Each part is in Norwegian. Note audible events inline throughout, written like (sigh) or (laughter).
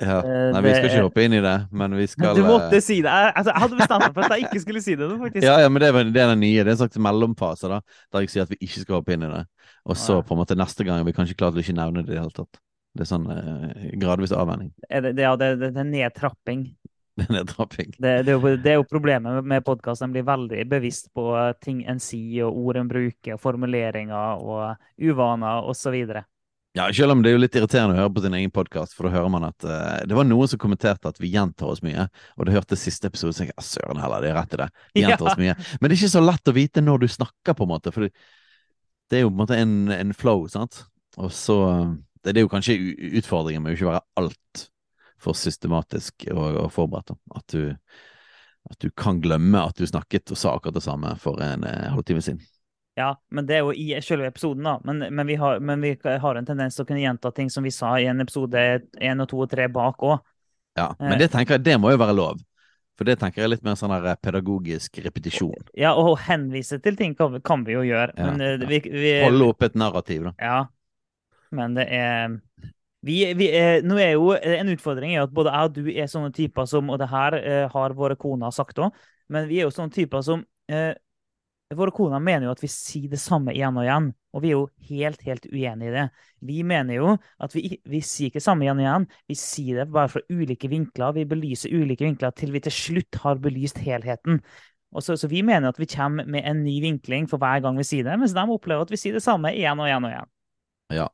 Ja. Eh, Nei, vi skal ikke hoppe inn i det, men vi skal Du måtte eh, si det. Jeg, altså, jeg hadde bestemt meg for at jeg ikke skulle si det faktisk. Ja, ja, men det er, det er den nye. Det er en slags mellomfase, da. Der jeg sier at vi ikke skal hoppe inn i det. Og så på en måte neste gang er vi kanskje klare til å ikke nevne det i det hele tatt. Det er sånn eh, gradvis avvenning. Det, det, ja, det, det, er nedtrapping. (laughs) Det er nedtrapping. Det, det, er jo, det er jo problemet med, podkast. En blir veldig bevisst på ting en sier, og ord en bruker, formuleringer og uvaner osv. Ja, selv om det er jo litt irriterende å høre på sin egen podkast, for da hører man at uh, Det var noen som kommenterte at vi gjentar oss mye, og du hørte siste episode, så jeg ja, søren heller, de har rett i det. Vi gjentar Ja. oss mye. Men det er ikke så lett å vite når du snakker, på en måte, for det, er jo på en måte en, en flow, sant. Og så Det er jo kanskje utfordringen med å ikke være altfor systematisk og, og forberedt. da. At du, at du kan glemme at du snakket og sa akkurat det samme for en eh, halvtime siden. Ja, men det er jo i selve episoden, da. Men, men, vi har, men vi har en tendens til å kunne gjenta ting som vi sa i en episode én og to og tre bak òg. Ja, Eh. Men det tenker jeg, det må jo være lov. For det tenker jeg er litt mer sånn der pedagogisk repetisjon. Ja, og å henvise til ting kan, vi- kan vi jo gjøre. Ja, Men eh, ja. vi, vi Holde opp et narrativ, da. Ja, men det er vi, vi nå er jo En utfordring er at både jeg og du er sånne typer som Og det her eh, har våre koner sagt òg, men vi er jo sånne typer som eh, Våre koner mener jo at vi sier det samme igjen og igjen, og vi er jo helt, helt uenige i det. Vi mener jo at vi, vi sier ikke det samme igjen og igjen, vi sier det bare fra ulike vinkler. Vi belyser ulike vinkler til vi til slutt har belyst helheten. Og så, så vi mener at vi kommer med en ny vinkling for hver gang vi sier det, mens de opplever at vi sier det samme igjen og igjen og igjen. Ja.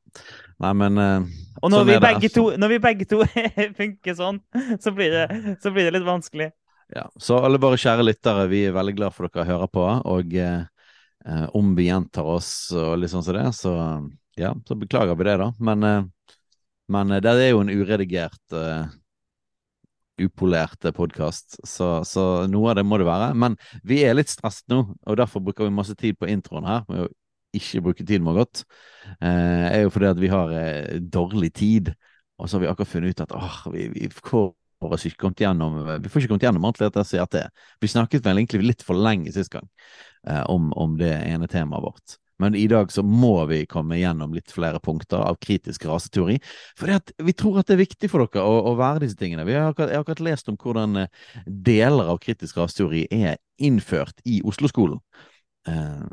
Nei, men uh, Og når, Sånn vi begge altså. to, når vi begge to (laughs) funker sånn, så blir, det, så blir det litt vanskelig. Ja. Så alle våre kjære lyttere, vi er veldig glad for dere hører på. Og eh, eh, om vi gjentar oss og litt sånn som det, så ja, så beklager vi det, da. Men, eh, men eh, det er jo en uredigert eh, upolert podkast, så, så noe av det må det være. Men vi er litt stresset nå, og derfor bruker vi masse tid på introen her. med å ikke bruke tid med godt, eh, er jo fordi at vi har eh, dårlig tid. Og så har vi akkurat funnet ut at åh, vi, vi oss ikke kommet gjennom Vi får ikke kommet gjennom ordentlig dette CRT. Vi snakket vel egentlig litt for lenge sist gang eh, om, om det ene temaet vårt. Men i dag så må vi komme gjennom litt flere punkter av kritisk raseteori. For vi tror at det er viktig for dere å, å være disse tingene. Vi har akkurat, jeg har akkurat lest om hvordan eh, deler av kritisk raseteori er innført i Oslo-skolen. Eh,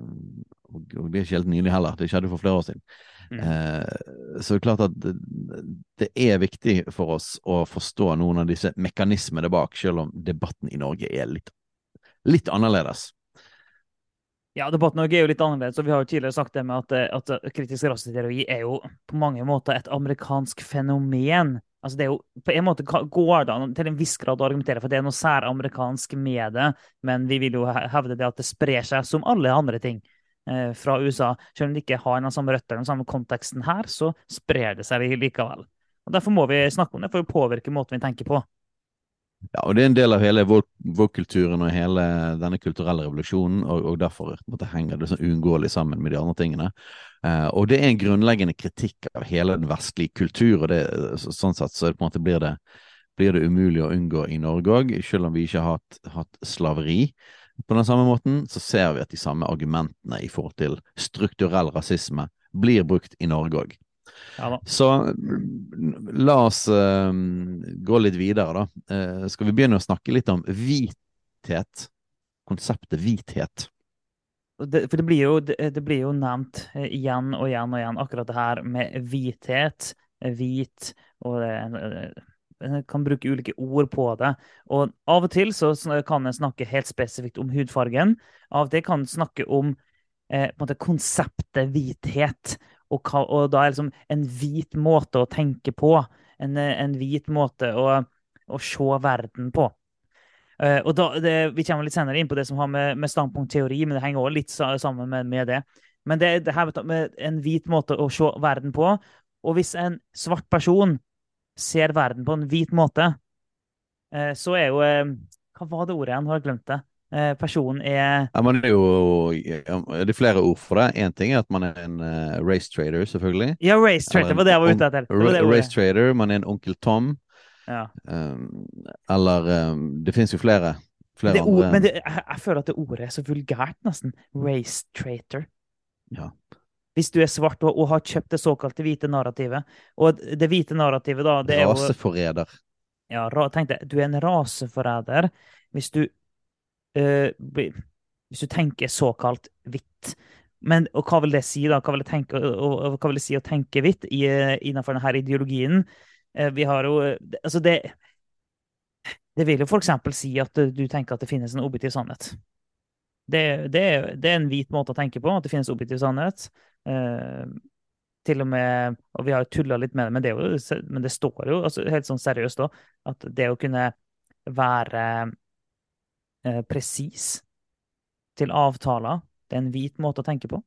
og, og det er ikke helt nylig heller, det skjedde for flere år siden. Mm. Eh, så det er klart at det, det er viktig for oss å forstå noen av disse mekanismene bak, selv om debatten i Norge er litt, litt annerledes. Ja, debatten i Norge er jo litt annerledes, og vi har jo tidligere sagt det med at, eh, at kritisk raseteori er jo på mange måter et amerikansk fenomen. Altså det er jo, På en måte går det an til en viss grad å argumentere for at det er noe særamerikansk med det, men vi vil jo hevde det at det sprer seg som alle andre ting eh, fra USA. Selv om de ikke har den samme røtter, den samme konteksten her, så sprer det seg likevel. Og Derfor må vi snakke om det, for å påvirke måten vi tenker på. Ja, og det er en del av hele woke-kulturen og hele denne kulturelle revolusjonen, og, og derfor måtte, henger det sånn uunngåelig sammen med de andre tingene. Eh, og det er en grunnleggende kritikk av hele den vestlige kultur, og det, så, sånn sett så på en måte blir det, blir det umulig å unngå i Norge òg, selv om vi ikke har hatt, hatt slaveri. På den samme måten så ser vi at de samme argumentene i forhold til strukturell rasisme blir brukt i Norge òg. Ja. Så mm, la oss uh, gå litt videre, da. Uh, skal vi begynne å snakke litt om hvithet? Konseptet hvithet. Det, for det blir, jo, det, det blir jo nevnt eh, igjen og igjen og igjen, akkurat det her med hvithet. Hvit og det, eh, kan bruke ulike ord på det. Og av og til så kan en snakke helt spesifikt om hudfargen. Av og til kan en snakke om eh, på en måte konseptet hvithet. Og, og da er liksom en hvit måte å tenke på. En, eh, en hvit måte å, å se verden på. Eh, og da, det, Vi kommer litt senere inn på det som har med, med standpunktteori, men det henger også litt sammen med, med det. Men det, det her med en hvit måte å se verden på. Og hvis en svart person ser verden på en hvit måte, eh, så er jo eh, Hva var det ordet igjen? Har jeg glemt det? Eh, personen er Ja, man er jo, det er flere ord for det. Én ting er at man er en race trader, selvfølgelig. Ja, race trader, var det jeg var ute etter. Det var det race trader, man er en onkel Tom. Ja. Um, eller um, Det finnes jo flere. flere Det ord, men det, jeg, jeg føler at det ordet er så vulgært, nesten. Race traitor. Ja. Hvis du er svart og, og har kjøpt det såkalte hvite narrativet. Og det hvite narrativet, da, det er jo ja, ra, Tenk deg, du er en raseforræder hvis du øh, Hvis du tenker såkalt hvitt. Men hva vil det si, da? Hva vil det, tenke, og, hva vil det si å tenke hvitt i, eh, innenfor denne ideologien? Eh, vi har jo det- Altså, det Det vil jo for eksempel si at du tenker at det finnes en objektiv sannhet. Det, det, det er en hvit måte å tenke på, at det finnes objektiv sannhet. Eh, til og med Og vi har jo tulla litt med det, men det, jo, men det står jo altså, helt sånn seriøst òg at det å kunne være eh, presis til avtaler, det er en hvit måte å tenke på.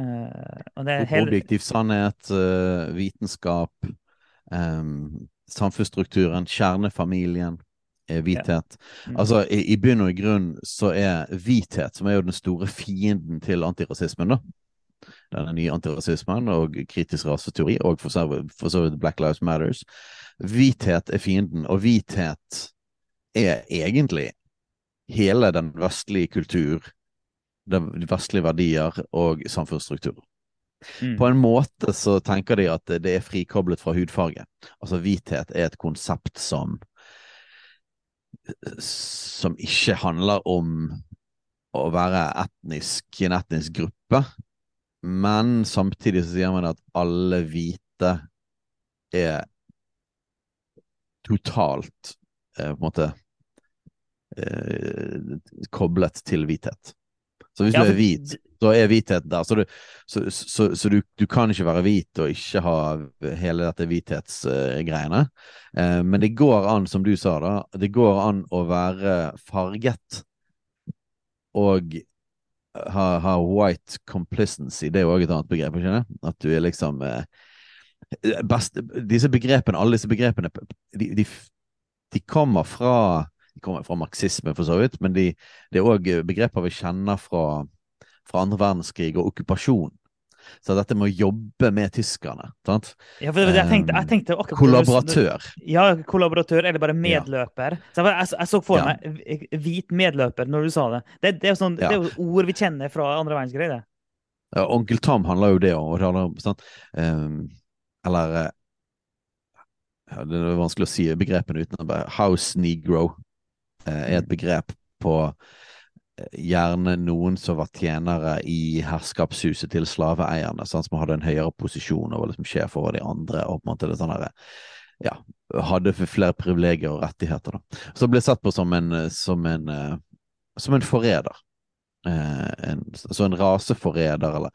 Eh, helt Objektiv sannhet, eh, vitenskap, um, samfunnsstrukturen, kjernefamilien, er hvithet. Mm. Altså, i, i bunn og grunn så er hvithet, som er jo den store fienden til antirasismen, da. Denne nye antirasismen og kritisk raseteori, og for så vidt- Black Lives Matters. Hvithet er fienden, og hvithet er egentlig hele den vestlige kultur, de vestlige verdier og samfunnsstruktur. Mm. På en måte så tenker de at det er frikoblet fra hudfarge. Altså hvithet er et konsept som som ikke handler om å være etnisk, en etnisk gruppe, men samtidig så sier man at alle hvite er totalt eh, på en måte eh, koblet til hvithet. Så hvis Ja, du er hvit, så er hvithet der. Så, du, så, så, så du, du kan ikke være hvit og ikke ha hele dette hvithetsgreiene. Eh, men det går an, som du sa, da, det går an å være farget og ha, har white complicency. Det er jo òg et annet begrep, ikke sant? At du er liksom eh, best, Disse begrepene, alle disse begrepene, de, de, de kommer fra de kommer fra marxisme, for så vidt, men de, det er òg begreper vi kjenner fra, fra andre verdenskrig og okkupasjon. Så dette med å jobbe med tyskerne. Sant? Ja, for det jeg tenkte. Jeg tenkte akkurat på- Kollaboratør. Ja, kollaboratør, eller bare medløper. Så jeg, jeg, jeg så for Ja. meg hv- hvit medløper når du sa det. Det, det, er, jo sånn, det er jo ord vi kjenner fra andre verdenskrig. det. Ja, Onkel Tom handler jo det om. Ehm, eller eh, ja, Det er vanskelig å si begrepene uten å bare House negro eh, er et begrep på eh, gjerne noen som var tjenere i herskapshuset til slaveeierne, sånn som hadde en høyere posisjon og var liksom sjef over de andre. og på en måte det sånn ja, hadde flere privilegier og rettigheter. da. Så ble sett på som en, som en, eh, som en forræder. Eh, så en raseforræder, eller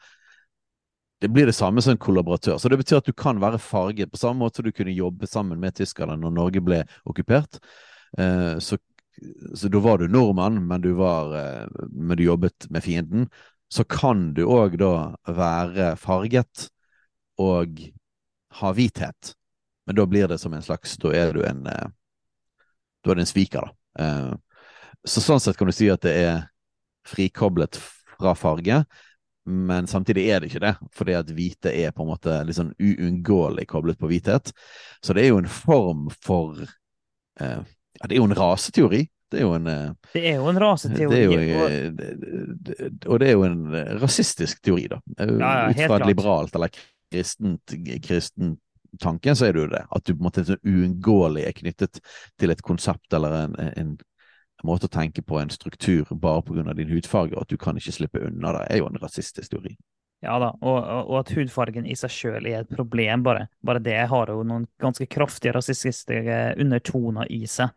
Det blir det samme som en kollaboratør. Så det betyr at du kan være farget, på samme måte som du kunne jobbe sammen med tyskerne når Norge ble okkupert. Eh, så, så da var du nordmann, men du, var, eh, men du jobbet med fienden. Så kan du òg da være farget og ha hvithet. Men da blir det som en slags Da er du en eh, Da er det en sviker, da. Eh, så sånn sett kan du si at det er frikoblet fra farge, men samtidig er det ikke det, fordi at hvite er på en måte litt sånn uunngåelig koblet på hvithet. Så det er jo en form for eh, Ja, det er jo en raseteori. Det er jo en eh, Det er jo en raseteori. jo, og- eh, det- og det er jo en eh, rasistisk teori, da. Ja, ja, Ut fra et liberalt eller kristent, kristent tanken, så er det jo det. At du på en måte så uunngåelig er knyttet til et konsept eller en, en, en måte å tenke på, en struktur, bare av din hudfarge, og at du kan ikke slippe unna det, er jo en rasistisk teori. Ja da, og, og at hudfargen i seg sjøl er et problem, bare. Bare det har jo noen ganske kraftige rasistiske undertoner i seg.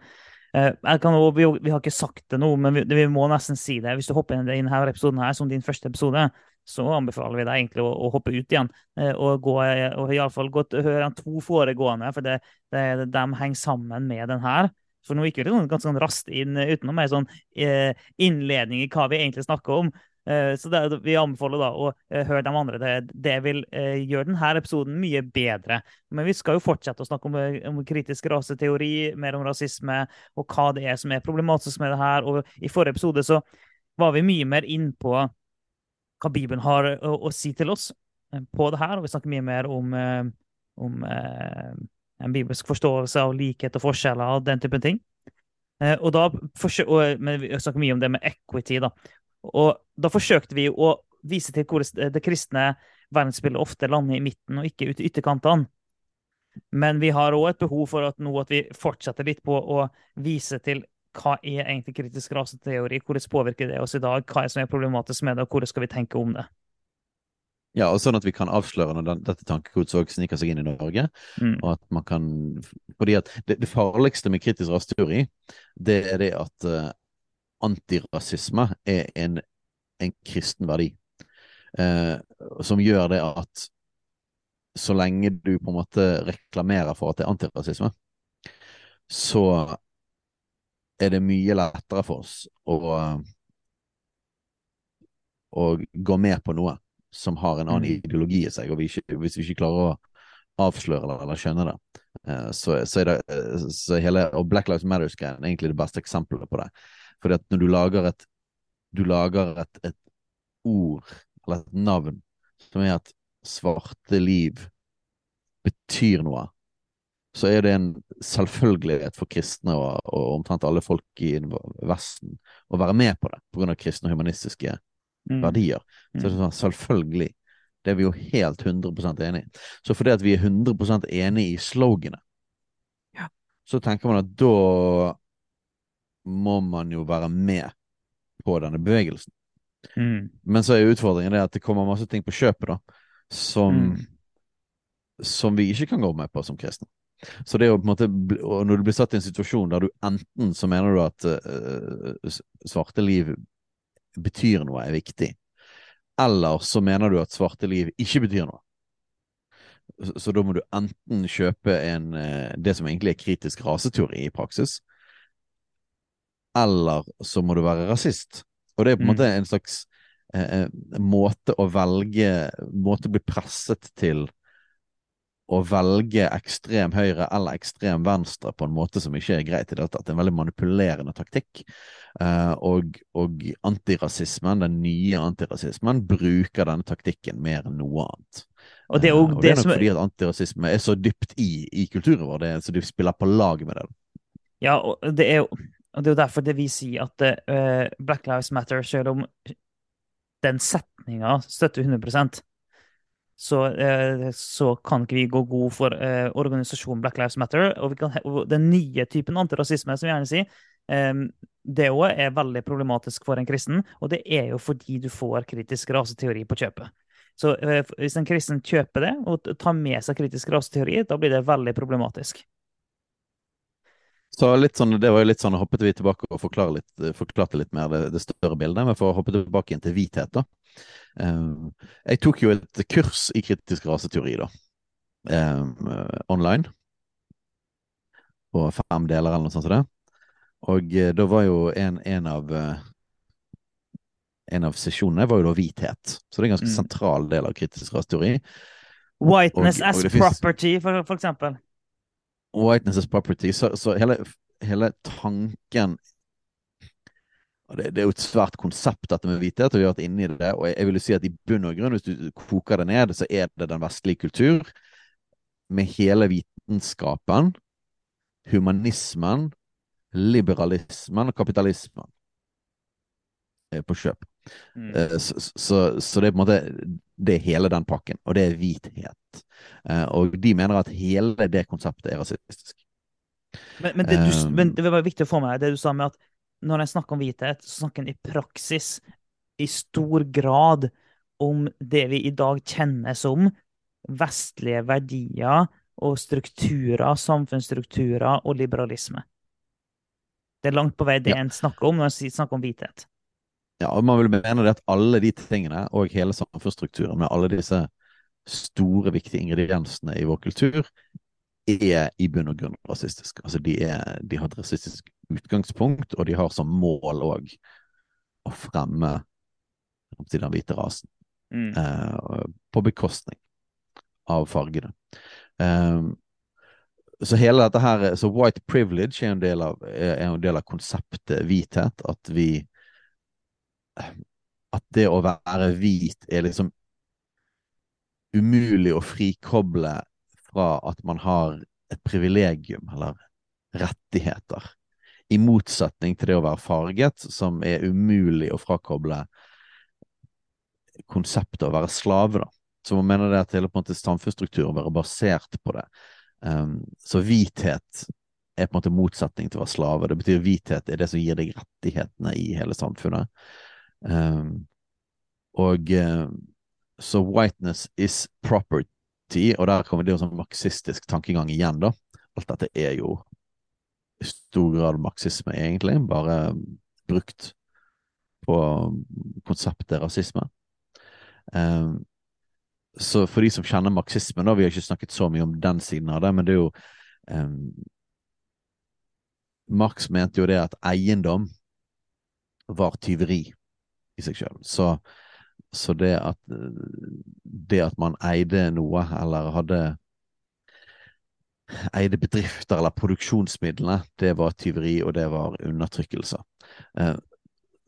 Eh, jo- vi, vi har ikke sagt det nå, men vi, vi må nesten si det. Hvis du hopper inn i denne episoden her som din første episode, så anbefaler vi deg egentlig å, å hoppe ut igjen. eh, Og, gå, og i alle fall gå høre de to foregående, for det, det, de henger sammen med den her. For nå gikk vi ganske sånn raskt inn Utenom en sånn eh, innledning i hva vi egentlig snakker om. Eh, så det, vi anbefaler da å eh, høre de andre. Det, det vil eh, gjøre denne episoden mye bedre. Men vi skal jo fortsette å snakke om, om, kritisk raseteori, mer om rasisme, og hva det er som er problematisk med det her. Og i forrige episode så var vi mye mer inn på hva Bibelen har å, å si til oss på det her, og vi snakker mye mer om, om en bibelsk forståelse av likhet og forskjeller og den typen ting. Og da men Vi snakker mye om det med equity. da. Og da forsøkte vi å vise til hvor det kristne verdensbildet ofte lander i midten og ikke ute i ytterkantene. Men vi har òg et behov for at nå at vi fortsetter litt på å vise til hva er egentlig kritisk raseteori, hvordan påvirker det oss i dag, hva er som er problematisk med det, og hvordan skal vi tenke om det. Ja, og sånn at vi kan avsløre når den, dette tankegodset òg sniker seg inn i Norge. Mm. Og at man kan Fordi at det, det farligste med kritisk rasteori, det er det at uh, antirasisme er en, en kristen verdi. Eh, som gjør det at så lenge du på en måte reklamerer for at det er antirasisme, så er det mye lettere for oss å, å gå med på noe som har en annen mm. ideologi i seg, og vi ikke, hvis vi ikke klarer å avsløre det eller skjønne det, uh, så, så, er det uh, så hele, Og Black Lives Matters-greien er egentlig det beste eksempelet på det. Fordi at når du lager et du lager et, et ord, eller et navn, som er at svarte liv betyr noe, så er det en selvfølgelighet for kristne og, og omtrent alle folk i Vesten å være med på det, av kristne og humanistiske mm. verdier. Så det er mm. sånn, selvfølgelig. Det er vi jo helt 100 enig i. Så fordi at vi er 100% enig i sloganet, ja. så tenker man at da må man jo være med på denne bevegelsen. Mm. Men så er utfordringen det at det kommer masse ting på kjøpet da, som, mm. som vi ikke kan gå med på som kristne. Så det er jo på en måte, og Når du blir satt i en situasjon der du enten så mener du at uh, svarte liv betyr noe, er viktig. Eller så mener du at svarte liv ikke betyr noe. Så, så da må du enten kjøpe en, eh, det som egentlig er kritisk raseteori i praksis, eller så må du være rasist. Og det er på en mm. måte en slags eh, eh, måte å velge Måte å bli presset til å velge ekstrem høyre eller ekstrem venstre på en måte som ikke er greit i dette. At det er en veldig manipulerende taktikk. Eh, og, og antirasismen, den nye antirasismen, bruker denne taktikken mer enn noe annet. Og det er, uh, og det er nok som... fordi at antirasisme er så dypt i, i kulturen vår, det er, så de spiller på lag med det. Ja, og det er jo, og det er jo derfor det vi sier at uh, Black Lives Matter, selv om den setninga støtter 100% så, uh, så, kan ikke vi gå god for uh, organisasjonen Black Lives Matter. Og, og den nye typen antirasisme, som vi gjerne sier, um, det òg er veldig problematisk for en kristen. Og det er jo fordi du får kritisk raseteori på kjøpet. Så hvis en kristen kjøper det og tar med seg kritisk raseteori, da blir det veldig problematisk. Så litt sånn, Det var jo litt sånn, hoppet vi tilbake og litt, forklarte litt mer det, det, større bildet. Men for å hoppe tilbake inn til hvithet, da. Um, jeg tok jo et kurs i kritisk raseteori, da. Um, online. På fem deler eller noe sånt som det. Og uh, da var jo en, en av uh, en av sesjonene var jo da hvithet. Så det er en ganske mm. sentral del av kritisk raseteori. Whiteness og, og as property, for, for, eksempel. Whiteness is property. Så, så hele, hele, tanken det, det, er jo et svært konsept, dette med hvithet, og vi har vært inne i det. Og jeg, jeg vil jo si at i bunn og grunn, hvis du koker det ned, så er det den vestlige kultur med hele vitenskapen, humanismen, liberalismen og kapitalismen på kjøp. Mm. Eh, så, så, så, det er på en måte det er hele den pakken, og det er hvithet. Eh, og de mener at hele det konseptet er rasistisk. Men, men, det, du, men det var viktig å få med deg det du sa med at når en snakker om hvithet, så snakker en i praksis i stor grad om det vi i dag kjenner som vestlige verdier og strukturer, samfunnsstrukturer og liberalisme. Det er langt på vei det ja. en snakker om når en snakker om hvithet. Ja, og man vil mene det at alle de tingene, og hele samfunnsstrukturen med alle disse store, viktige ingrediensene i vår kultur, er i bunn og grunn rasistiske. Altså de, er, de, har et rasistisk utgangspunkt, og de har som mål òg å fremme den hvite rasen. Mm. eh, på bekostning av fargene. Eh, så hele dette her, så white privilege er en del av, en del av konseptet hvithet. At vi At det å være hvit er liksom umulig å frikoble fra at man har et privilegium eller rettigheter. I motsetning til det å være farget, som er umulig å frakoble konseptet å være slave, da. Så man mener det at hele på en måte samfunnsstrukturen være basert på det. Um, så hvithet er på en måte motsetning til å være slave. Det betyr hvithet er det som gir deg rettighetene i hele samfunnet. Um, og uh, så whiteness is property, og der kommer det jo sånn marxistisk tankegang igjen, da. Alt dette er jo i stor grad marxisme, egentlig, bare brukt på konseptet rasisme. Um, så for de som kjenner marxismen, da, vi har ikke snakket så mye om den siden av det, men det er jo um, Marx mente jo det at eiendom var tyveri i seg sjøl. Så, så det, at, det at man eide noe, eller hadde eide bedrifter eller produksjonsmidlene, det var tyveri, og det var undertrykkelse. Uh,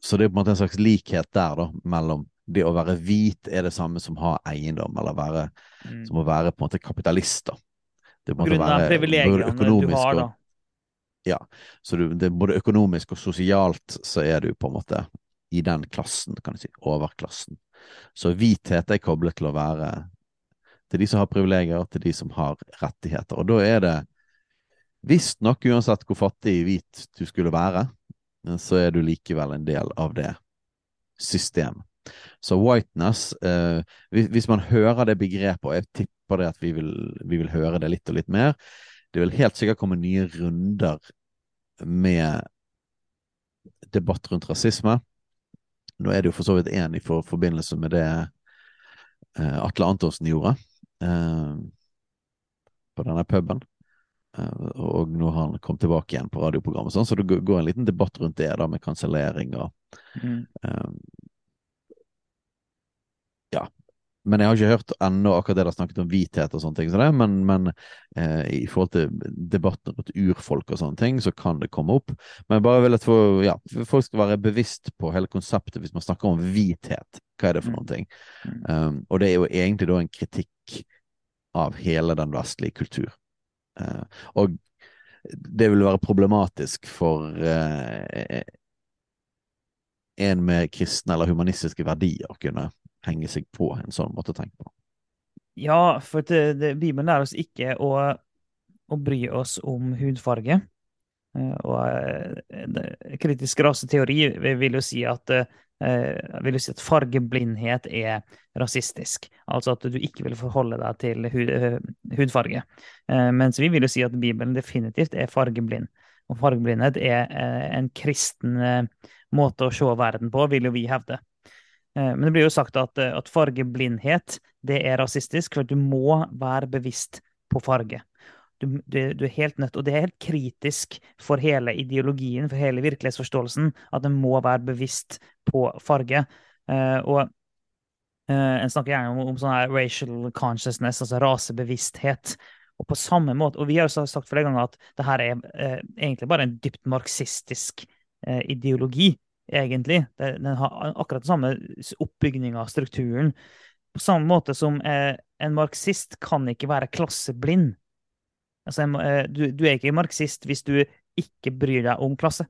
så det er på en måte en slags likhet der, da, mellom det å være hvit er det samme som ha eiendom, eller være, Mm. som å være på en måte kapitalist. da. Det av være privilegiene du har, da. og- Ja, så du, det både økonomisk og sosialt så er du på en måte i den klassen, kan jeg si, overklassen. Så hvithet er koblet til å være til de som har privilegier, til de som har rettigheter. Og da er det visstnok, uansett hvor fattig hvit du skulle være, så er du likevel en del av det systemet. Så whiteness eh, hvis man hører det begrepet, og jeg tipper det at vi vil, vi vil høre det litt og litt mer, det vil helt sikkert komme nye runder med debatt rundt rasisme. Nå er det jo for så vidt én i for, forbindelse med det eh, Atle Antonsen gjorde eh, på denne puben. Eh, og nå har han kommet tilbake igjen på radioprogrammet, sånn, så det går- en liten debatt rundt det da med kansellering og Mm. eh, Ja. Men jeg har ikke hørt ennå akkurat det dere snakket om hvithet og sånne ting, så det, men, men eh, i forhold til debatten rundt urfolk og sånne ting, så kan det komme opp. Men jeg bare vil at for, ja, folk skal være bevisst på hele konseptet hvis man snakker om hvithet. Hva er det for Mm. noen ting? Mm. Um, og det er jo egentlig da en kritikk av hele den vestlige kultur. Uh, og det vil være problematisk for uh, en med kristne eller humanistiske verdier å kunne henge seg på en sånn måte å tenke på. Ja, for det, det, Bibelen lærer oss ikke å, å bry oss om hudfarge. Eh, Og eh, kritisk raseteori vil jo si at eh, vil jo si at fargeblindhet er rasistisk. Altså at du ikke vil forholde deg til hud, hudfarge. Mens vi vil jo si at Bibelen definitivt er fargeblind. Og fargeblindhet er en kristen måte å se verden på, vil jo vi hevde. Eh, Men det blir jo sagt at, eh, at fargeblindhet det er rasistisk, for du må være bevisst på farge. Du, du, du er helt nødt, og det er helt kritisk for hele ideologien, for hele virkelighetsforståelsen, at en må være bevisst på farge. Eh, og en snakker gjerne om, om sånn her racial consciousness, altså rasebevissthet. Og på samme måte, og vi har jo sagt flere ganger at det her er eh, egentlig bare en dypt marxistisk eh, ideologi egentlig. Den har akkurat den samme oppbygninga strukturen. På samme måte som eh, en marxist kan ikke være klasseblind. Altså, en, eh, du, du er ikke marxist hvis du ikke bryr deg om klasse.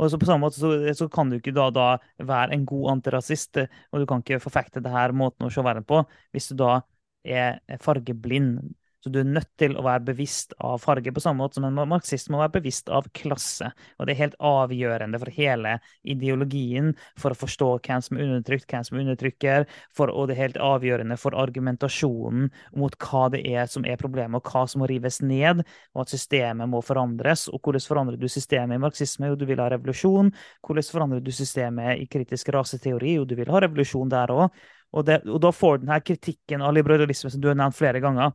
Og så på samme måte så, så kan du ikke da, da være en god antirasist, eh, og du kan ikke forfekte det her måten å se verden på hvis du da er fargeblind. Så du er nødt til å være bevisst av farge, på samme måte som en marxist må være bevisst av klasse. Og det er helt avgjørende for hele ideologien, for å forstå hvem som er undertrykt, hvem som undertrykker, for, og det er helt avgjørende for argumentasjonen mot hva det er som er problemet, og hva som må rives ned, og at systemet må forandres. Og hvordan forandrer du systemet i marxisme? Jo, du vil ha revolusjon. Hvordan forandrer du systemet i kritisk raseteori? Jo, du vil ha revolusjon der òg. Og, og da får du denne kritikken av liberalisme som du har nevnt flere ganger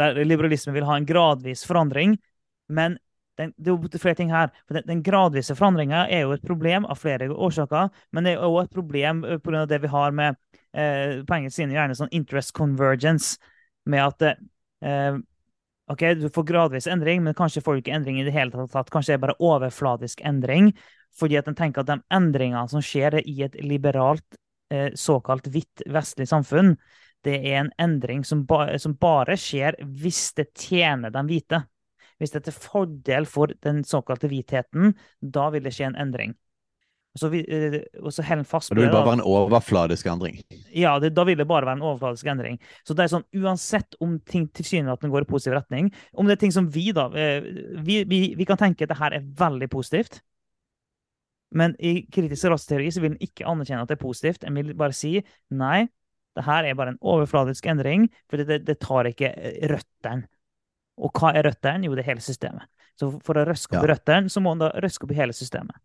der liberalisme vil ha en gradvis forandring, men den, det er jo flere ting her. For den, den gradvise forandringa er jo et problem av flere årsaker. Men det er òg et problem pga. det vi har med eh, på engelsk side gjerne sånn interest convergence. Med at eh, OK, du får gradvis endring, men kanskje får du ikke endring i det hele tatt. Kanskje det er bare overfladisk endring. Fordi at en tenker at de endringene som skjer i et liberalt, eh, såkalt hvitt vestlig samfunn, det er en endring som, ba, som bare skjer hvis det tjener den hvite. Hvis det er til fordel for den såkalte hvitheten, da vil det skje en endring. Og så, vi, og så Helen fast Det vil bare være en overfladisk endring? Ja, det, da vil det bare være en overfladisk endring. Så det er sånn, Uansett om ting tilsynelatende går i positiv retning, om det er ting som vi da eh, Vi, vi, vi kan tenke at det her er veldig positivt. Men i kritisk rasseteori så vil en ikke anerkjenne at det er positivt. En vil bare si nei, det her er bare en overfladisk endring, for det, det, tar ikke røttene og hva er røttene? Jo, det er hele systemet. Så for å røske opp ja. røttene, så må en da røske opp i hele systemet.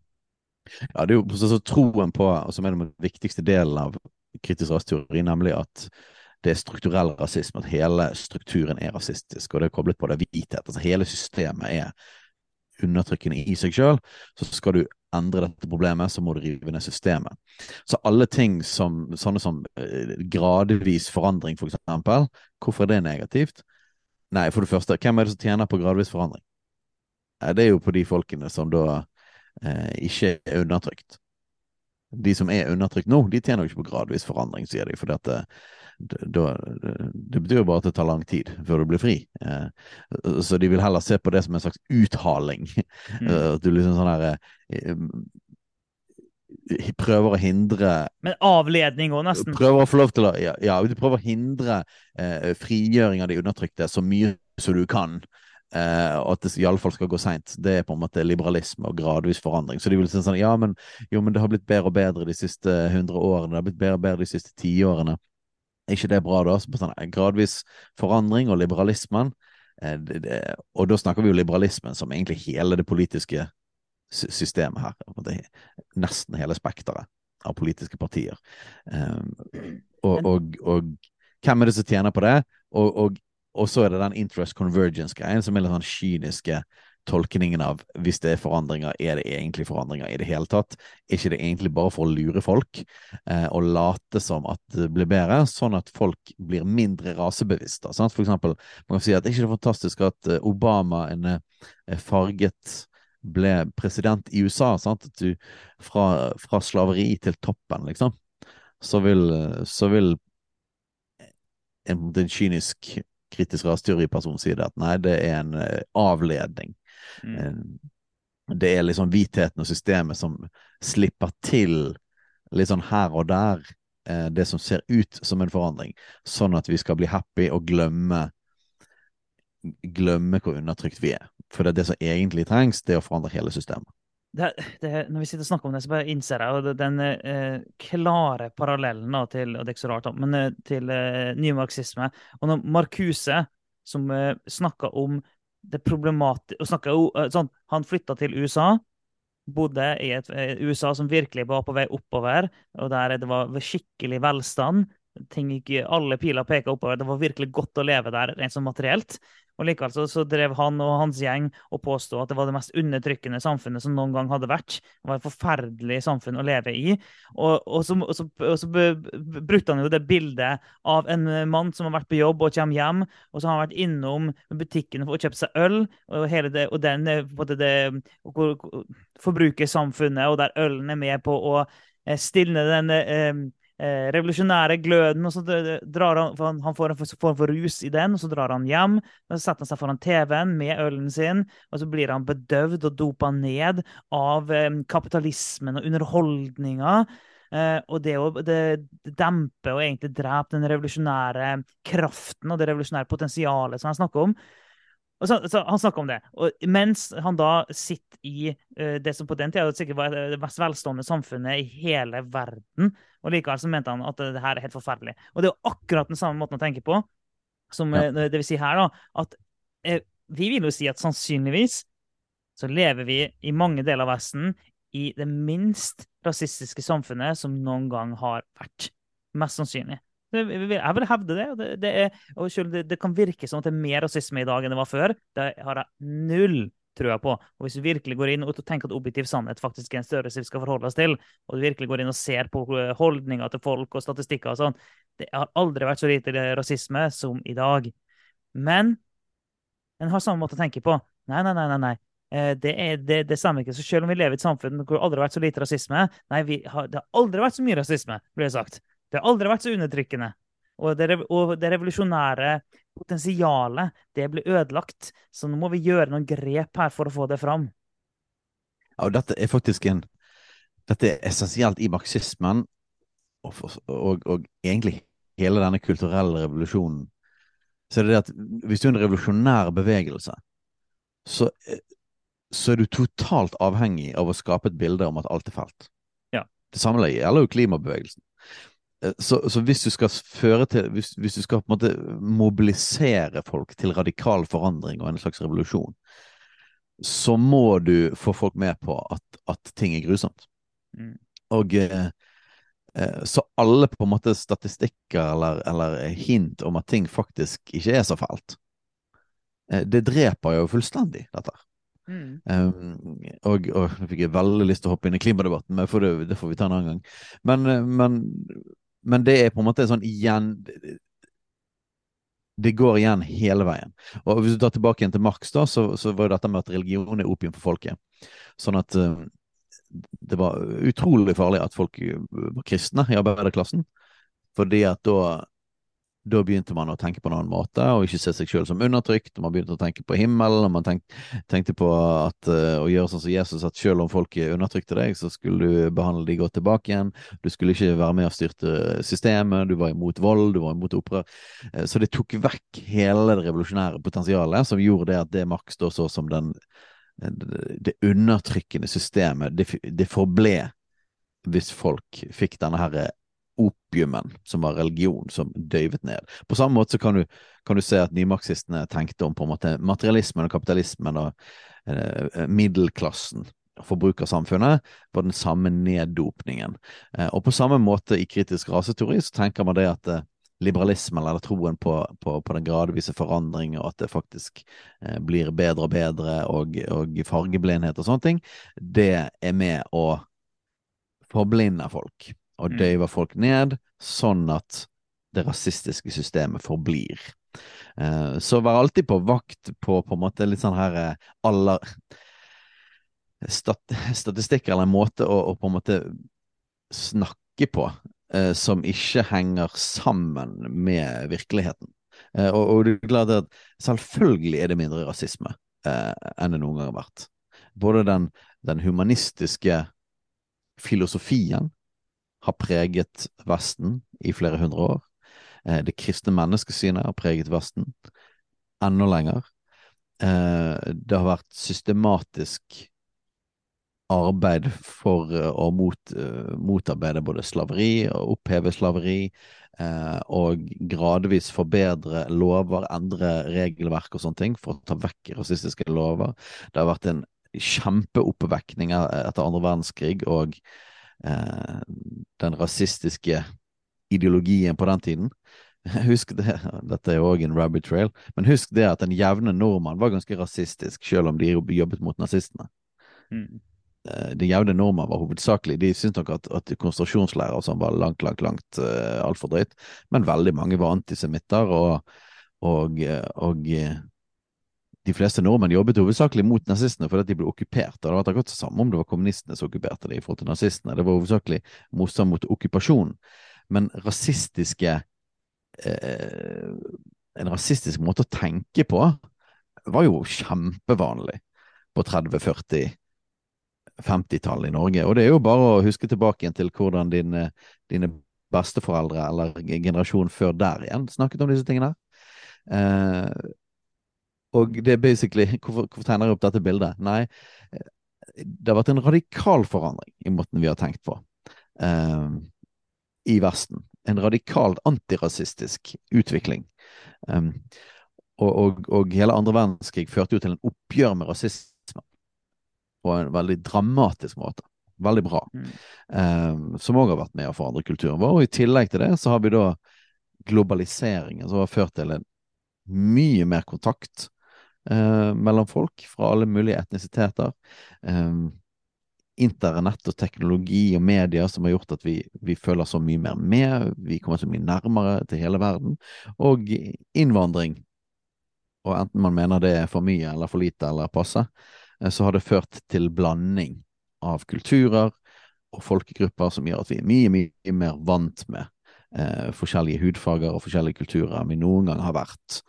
Ja, det er jo så, så troen på, og som er den viktigste delen av kritisk rasteori, nemlig at det er strukturell rasisme, at hele strukturen er rasistisk, og det er koblet på det hvithet. Altså hele systemet er undertrykkende i seg sjøl. Så skal du endre dette problemet, så må du rive ned systemet. Så alle ting som sånne som eh, gradvis forandring, for eksempel, hvorfor er det negativt? Nei, for det første, hvem er det som tjener på gradvis forandring? Det er jo på de folkene som da eh, ikke er undertrykt. De som er undertrykt nå, de tjener jo ikke på gradvis forandring, sier de. For dette, det, det, det, betyr jo bare at det tar lang tid før du blir fri. Eh, så de vil heller se på det som en slags uthaling. Mm. At du liksom sånn her eh, prøver å hindre Men avledning òg, nesten. Prøver å få lov til å Ja, ja du prøver å hindre eh, frigjøring av de undertrykte så mye som du kan. Eh, og at det iallfall skal gå seint. Det er på en måte liberalisme og gradvis forandring. Så de vil si sånn Ja, men, jo, men det har blitt bedre og bedre de siste hundre årene. Det har blitt bedre og bedre de siste tiårene. Er ikke det bra, da? Så sånn gradvis forandring og liberalismen. Eh, det, det, og da snakker vi jo liberalismen som egentlig hele det politiske systemet her. Nesten hele spekteret av politiske partier. Um, og, og, og, hvem er det som tjener på det? Og, og så er det den interest convergence-greien, som er litt sånn kyniske tolkningen av hvis det er forandringer, er det egentlig forandringer i det hele tatt? Er ikke det egentlig bare for å lure folk eh, og late som at det blir bedre, sånn at folk blir mindre rasebevisste? Sant? For eksempel, man kan si at det er ikke det fantastisk at eh, Obama, en eh, farget ble president i USA, sant? At du, fra, fra slaveri til toppen, liksom, så vil, så vil en, en kynisk kritisk rasteoriperson si det at nei, det er en uh, avledning. Mm. Det er liksom hvitheten og systemet som slipper til litt sånn her og der uh, det som ser ut som en forandring, sånn at vi skal bli happy og glemme glemme hvor undertrykt vi er. For det, er det som egentlig trengs, det er å forandre hele systemet. Det, det, når vi sitter og snakker om det, så bare innser jeg den eh, klare parallellen da, til og det er ikke så rart, men eh, til eh, nymarxisme. Og når Marcuse, som eh, snakka om det problematiske eh, sånn, Han flytta til USA, bodde i et eh, USA som virkelig var på vei oppover, og der det var skikkelig velstand. Ting alle piler peka oppover. Det var virkelig godt å leve der rent sånn materielt. Og Likevel så, så, drev han og hans gjeng og påstod at det var det mest undertrykkende samfunnet som noen gang hadde vært. Det var et forferdelig samfunn å leve i. Og, og, så, og så, så brukte han jo det bildet av en mann som har vært på jobb og kommer hjem, og så har han vært innom butikken for å kjøpe seg øl, og, hele det, og den på det, det forbrukersamfunnet, og der ølen er med på å eh, stilne den eh, revolusjonære gløden. og så drar Han han, får en form for rus i den, og så drar han hjem. og Så setter han seg foran TV-en med ølen sin, og så blir han bedøvd og dopa ned av eh, kapitalismen og underholdninga. Eh, og det, å, det demper og egentlig dreper den revolusjonære kraften og det revolusjonære potensialet som han snakker om. Så, så, Han snakker om det. Og mens han da sitter i uh, det som på den tida sikkert var det mest velstående samfunnet i hele verden, og likevel så mente han at det her er helt forferdelig. Og det er jo akkurat den samme måten å tenke på som ja. uh, det vil si her, da. At eh, vi vil jo si at sannsynligvis så lever vi i mange deler av Vesten i det minst rasistiske samfunnet som noen gang har vært. Mest sannsynlig. Jeg vil hevde det. Det, det, er, og selv det, det kan virke som at det er mer rasisme i dag enn det var før. Det har jeg null tror jeg på. Og hvis du virkelig går inn og tenker at objektiv sannhet faktisk er en størrelse vi skal forholde oss til, og du virkelig går inn og ser på eh, holdninger til folk og statistikker og sånn Det har aldri vært så lite rasisme som i dag. Men en har samme måte å tenke på. Nei, nei, nei. nei, nei. Eh, det, er, det, det stemmer ikke. Så selv om vi lever i et samfunn hvor det aldri har vært så lite rasisme Nei, har, det har aldri vært så mye rasisme, blir det sagt. Det har aldri vært så undertrykkende. Og det, og det revolusjonære potensialet, det blir ødelagt. Så nå må vi gjøre noen grep her for å få det fram. Ja, og dette er faktisk en Dette er essensielt i marxismen, og, og, og egentlig hele denne kulturelle revolusjonen. Så er det det at hvis du er en revolusjonær bevegelse, så, så er du totalt avhengig av å skape et bilde om at alt er fælt. Ja. Det samme gjelder jo klimabevegelsen. Eh, så, så, hvis du skal føre til hvis, hvis, du skal på en måte mobilisere folk til radikal forandring og en slags revolusjon, så må du få folk med på at, at ting er grusomt. Mm. Og eh, eh, så alle på en måte statistikker eller, eller, hint om at ting faktisk ikke er så fælt, eh, det dreper jo fullstendig, dette. Mm. Um, og, og nå fikk jeg veldig lyst til å hoppe inn i klimadebatten, men det, det, får vi ta en annen gang. Men, men men det er på en måte sånn igjen Det går igjen hele veien. Og Hvis du tar tilbake igjen til Marx, da, så, så var dette med at religion er opium for folket. Sånn at uh, det var utrolig farlig at folk var kristne i arbeiderklassen. Fordi at da da begynte man å tenke på en annen måte, og ikke se seg selv som undertrykt. Man begynte å tenke på himmelen, og man tenk, tenkte på at, uh, å gjøre sånn som Jesus, at selv om folk undertrykte deg, så skulle du behandle de godt tilbake igjen. Du skulle ikke være med og styrte systemet, du var imot vold, du var imot opprør. Uh, så det tok vekk hele det revolusjonære potensialet, som gjorde det at det Marx da så som den, det undertrykkende systemet, det, det forble hvis folk fikk denne her opiumen, som var religion, som døyvet ned. På samme måte så kan du, kan du se at nymarxistene tenkte om på en måte materialismen og kapitalismen og eh, middelklassen forbrukersamfunnet var den samme neddopningen. Eh, og på samme måte i kritisk raseteori så tenker man det at eh, liberalismen eller troen på, på, på, den gradvise forandring, og at det faktisk eh, blir bedre og bedre, og, og fargeblindhet og sånne ting, det er med å forblinde folk og mm. døyver folk ned, sånn at det rasistiske systemet forblir. Uh, så vær alltid på vakt på på en måte litt sånn her uh, stat, statistikker eller en måte å, å, på en måte snakke på uh, som ikke henger sammen med virkeligheten. Og, og, du er glad at selvfølgelig er det mindre rasisme enn det noen gang har vært. Både den, den humanistiske filosofien har preget Vesten i flere hundre år. Eh, det kristne menneskesynet har preget Vesten enda lenger. Eh, det har vært systematisk arbeid for eh, å mot, motarbeide både slaveri og oppheve slaveri, og gradvis forbedre lover, endre regelverk og sånne ting for å ta vekk rasistiske lover. Det har vært en kjempeoppvekning etter andre verdenskrig og Eh, den rasistiske ideologien på den tiden. (laughs) Husk det, dette er jo òg en rabbit trail, men husk det at den jevne nordmann var ganske rasistisk, selv om de jobbet mot nazistene. Mm. Eh, den jevne nordmann var hovedsakelig De syntes nok at, at konsentrasjonsleirer sånn var langt, langt, langt uh, altfor drøyt, men veldig mange var antisemitter, og, og, og de fleste nordmenn jobbet hovedsakelig mot nazistene fordi de ble okkupert. Det hadde vært akkurat samme om det var kommunistene som okkuperte det i forhold til nazistene. Det var hovedsakelig motstand mot okkupasjon. Men rasistiske eh, En rasistisk måte å tenke på var jo kjempevanlig på 30-, 40-, 50-tallet i Norge. Og det er jo bare å huske tilbake igjen til hvordan dine, dine besteforeldre eller generasjonen før der igjen snakket om disse tingene. Eh, og det er basically Hvorfor, hvorfor tegner jeg opp dette bildet? Nei, det har vært en radikal forandring i måten vi har tenkt på eh, i Vesten. En radikalt antirasistisk utvikling. Eh, og, og, og, hele andre verdenskrig førte jo til en oppgjør med rasisme på en veldig dramatisk måte. Veldig bra. Mm. Eh, som òg har vært med å forandre kulturen vår. Og i tillegg til det så har vi da globaliseringen som har ført til en mye mer kontakt eh, mellom folk fra alle mulige etnisiteter. Eh, internett og teknologi og media som har gjort at vi, vi, føler så mye mer med, vi kommer så mye nærmere til hele verden, og innvandring. Og enten man mener det er for mye eller for lite eller passe, eh, så har det ført til blanding av kulturer og folkegrupper som gjør at vi er mye, mye mer vant med eh, forskjellige hudfarger og forskjellige kulturer enn vi noen gang har vært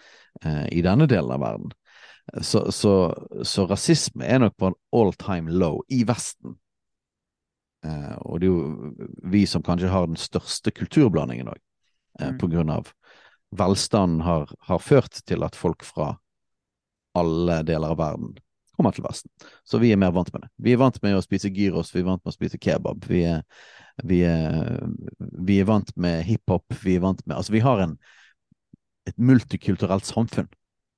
eh, i denne delen av verden. Så, så, så, rasisme er nok på en all time low i Vesten. Eh, og det er jo vi som kanskje har den største kulturblandingen òg, eh, mm. på grunn av velstanden har, har, ført til at folk fra alle deler av verden kommer til Vesten. Så vi er mer vant med det. Vi er vant med å spise gyros, vi er vant med å spise kebab. Vi er, vi er, vi er vant med hiphop, vi er vant med Altså, vi har en, et multikulturelt samfunn,